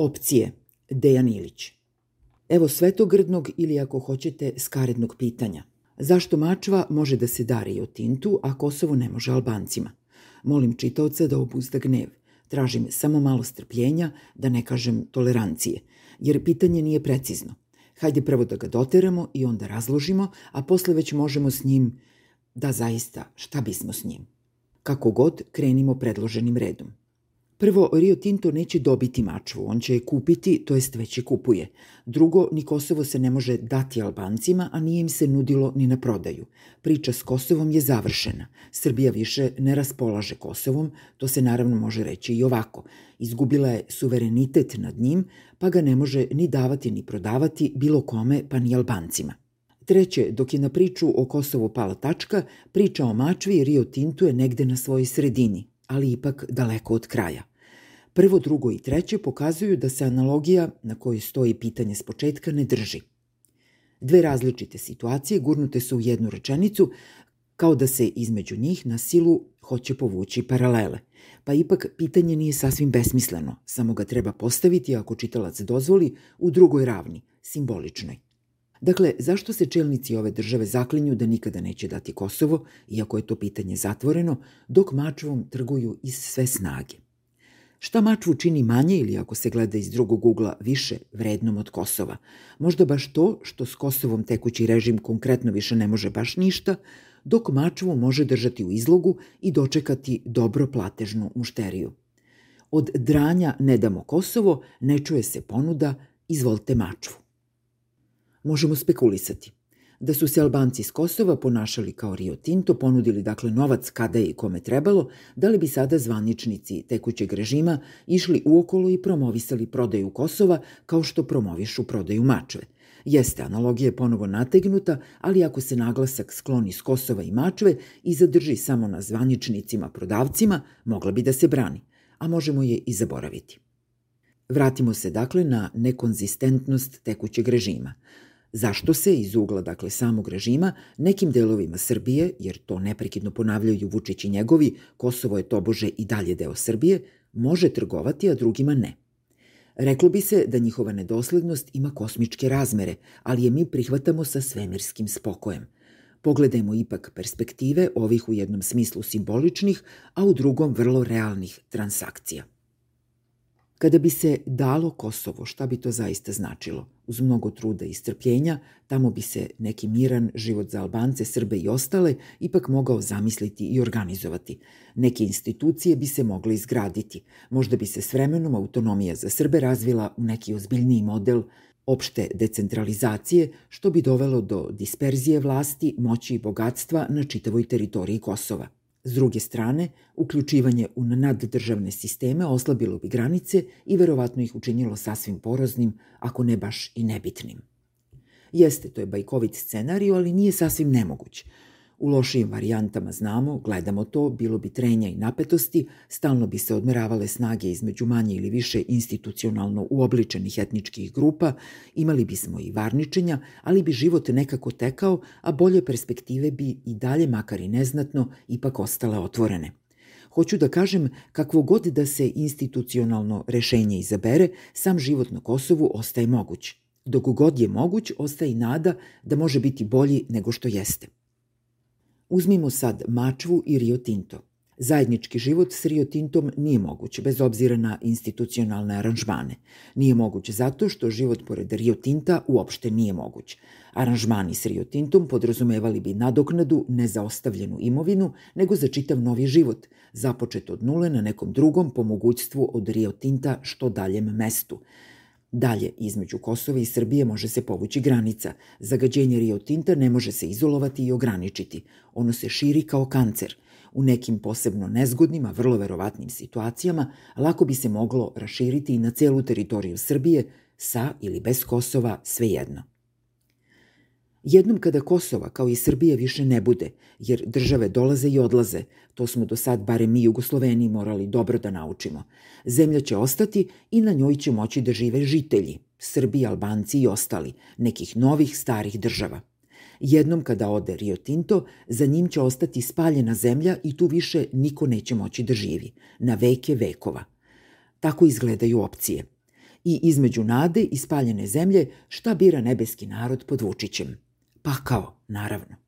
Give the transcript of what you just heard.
Opcije Dejan Ilić Evo svetogrdnog ili ako hoćete skarednog pitanja. Zašto Mačva može da se dari o Tintu, a Kosovo ne može Albancima? Molim čitaoca da obuzda gnev. Tražim samo malo strpljenja, da ne kažem tolerancije, jer pitanje nije precizno. Hajde prvo da ga doteramo i onda razložimo, a posle već možemo s njim, da zaista, šta bismo s njim? Kako god, krenimo predloženim redom. Prvo, Rio Tinto neće dobiti mačvu, on će je kupiti, to jest već je kupuje. Drugo, ni Kosovo se ne može dati Albancima, a nije im se nudilo ni na prodaju. Priča s Kosovom je završena. Srbija više ne raspolaže Kosovom, to se naravno može reći i ovako. Izgubila je suverenitet nad njim, pa ga ne može ni davati ni prodavati bilo kome, pa ni Albancima. Treće, dok je na priču o Kosovu pala tačka, priča o Mačvi Rio Tinto je negde na svojoj sredini, ali ipak daleko od kraja. Prvo, drugo i treće pokazuju da se analogija na kojoj stoji pitanje s početka ne drži. Dve različite situacije gurnute su u jednu rečenicu, kao da se između njih na silu hoće povući paralele. Pa ipak pitanje nije sasvim besmisleno, samo ga treba postaviti ako čitalac dozvoli u drugoj ravni, simboličnoj. Dakle, zašto se čelnici ove države zaklinju da nikada neće dati Kosovo, iako je to pitanje zatvoreno, dok mačvom trguju iz sve snage? Šta Mačvu čini manje ili ako se gleda iz drugog ugla više vrednom od Kosova? Možda baš to što s Kosovom tekući režim konkretno više ne može baš ništa, dok Mačvu može držati u izlogu i dočekati dobro platežnu mušteriju. Od dranja ne damo Kosovo ne čuje se ponuda izvolite Mačvu. Možemo spekulisati da su se Albanci s Kosova ponašali kao Rio Tinto, ponudili dakle novac kada je i kome trebalo, da li bi sada zvaničnici tekućeg režima išli uokolo i promovisali prodaju Kosova kao što promovišu prodaju Mačve. Jeste, analogija je ponovo nategnuta, ali ako se naglasak skloni s Kosova i Mačve i zadrži samo na zvaničnicima prodavcima, mogla bi da se brani, a možemo je i zaboraviti. Vratimo se dakle na nekonzistentnost tekućeg režima. Zašto se iz ugla, dakle, samog režima, nekim delovima Srbije, jer to neprekidno ponavljaju Vučić i njegovi, Kosovo je tobože i dalje deo Srbije, može trgovati, a drugima ne. Reklo bi se da njihova nedoslednost ima kosmičke razmere, ali je mi prihvatamo sa svemirskim spokojem. Pogledajmo ipak perspektive ovih u jednom smislu simboličnih, a u drugom vrlo realnih transakcija. Kada bi se dalo Kosovo, šta bi to zaista značilo? Uz mnogo truda i strpljenja, tamo bi se neki miran život za Albance, Srbe i ostale ipak mogao zamisliti i organizovati. Neke institucije bi se mogle izgraditi. Možda bi se s vremenom autonomija za Srbe razvila u neki ozbiljniji model opšte decentralizacije, što bi dovelo do disperzije vlasti, moći i bogatstva na čitavoj teritoriji Kosova – S druge strane, uključivanje u naddržavne sisteme oslabilo bi granice i verovatno ih učinilo sasvim poroznim, ako ne baš i nebitnim. Jeste, to je bajkovit scenariju, ali nije sasvim nemoguć. U lošijim varijantama znamo, gledamo to, bilo bi trenja i napetosti, stalno bi se odmeravale snage između manje ili više institucionalno uobličenih etničkih grupa, imali bismo i varničenja, ali bi život nekako tekao, a bolje perspektive bi i dalje, makar i neznatno, ipak ostale otvorene. Hoću da kažem, kakvo god da se institucionalno rešenje izabere, sam život na Kosovu ostaje moguć. Dok god je moguć, ostaje i nada da može biti bolji nego što jeste. Uzmimo sad Mačvu i Rio Tinto. Zajednički život s Rio Tintom nije moguć, bez obzira na institucionalne aranžmane. Nije moguć zato što život pored Rio Tinta uopšte nije moguć. Aranžmani s Rio Tintom podrazumevali bi nadoknadu ne za ostavljenu imovinu, nego za čitav novi život, započet od nule na nekom drugom po mogućstvu od Rio Tinta što daljem mestu – Dalje, između Kosova i Srbije može se povući granica. Zagađenje Rio Tinta ne može se izolovati i ograničiti. Ono se širi kao kancer. U nekim posebno nezgodnim, a vrlo verovatnim situacijama lako bi se moglo raširiti i na celu teritoriju Srbije, sa ili bez Kosova, svejedno. Jednom kada Kosova, kao i Srbije, više ne bude, jer države dolaze i odlaze, to smo do sad, bare mi Jugosloveni, morali dobro da naučimo. Zemlja će ostati i na njoj će moći da žive žitelji, Srbi, Albanci i ostali, nekih novih starih država. Jednom kada ode Rio Tinto, za njim će ostati spaljena zemlja i tu više niko neće moći da živi, na veke vekova. Tako izgledaju opcije – I između nade i spaljene zemlje šta bira nebeski narod pod Vučićem? Pakao, naravno.